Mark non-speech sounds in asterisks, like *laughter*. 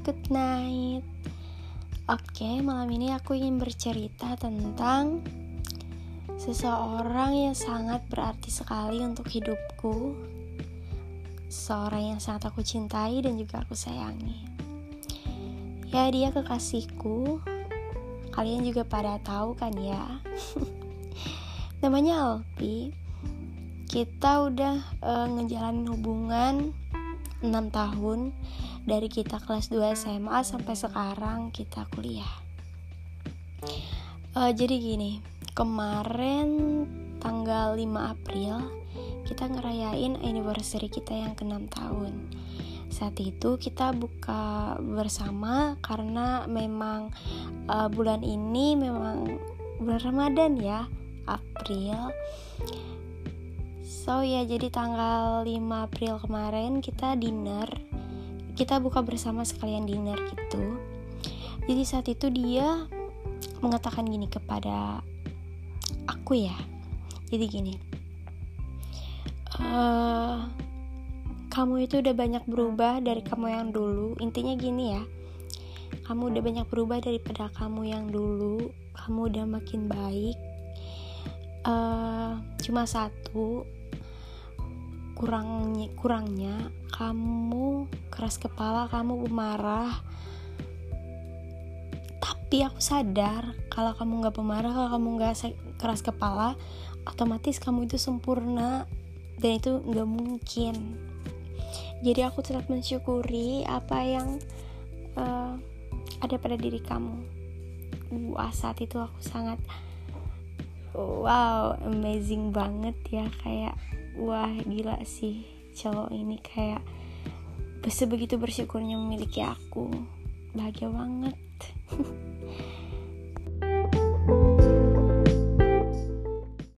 good night. Oke, malam ini aku ingin bercerita tentang seseorang yang sangat berarti sekali untuk hidupku. Seorang yang sangat aku cintai dan juga aku sayangi. Ya, dia kekasihku. Kalian juga pada tahu kan ya. *laughs* Namanya Alpi. Kita udah uh, ngejalanin hubungan 6 tahun dari kita kelas 2 SMA sampai sekarang kita kuliah. Uh, jadi gini, kemarin tanggal 5 April kita ngerayain anniversary kita yang ke-6 tahun. Saat itu kita buka bersama karena memang uh, bulan ini memang bulan Ramadan ya, April So ya jadi tanggal 5 April kemarin kita dinner. Kita buka bersama sekalian dinner gitu. Jadi saat itu dia mengatakan gini kepada aku ya. Jadi gini uh, Kamu itu udah banyak berubah dari kamu yang dulu. Intinya gini ya Kamu udah banyak berubah daripada kamu yang dulu. Kamu udah makin baik uh, Cuma satu. Kurangnya kurangnya kamu keras kepala kamu pemarah. Tapi aku sadar kalau kamu nggak pemarah kalau kamu nggak keras kepala otomatis kamu itu sempurna. Dan itu nggak mungkin. Jadi aku tetap mensyukuri apa yang uh, ada pada diri kamu. Wah saat itu aku sangat wow amazing banget ya. Kayak wah gila sih cowok ini. Kayak sebegitu bersyukurnya memiliki aku. Bahagia banget *laughs*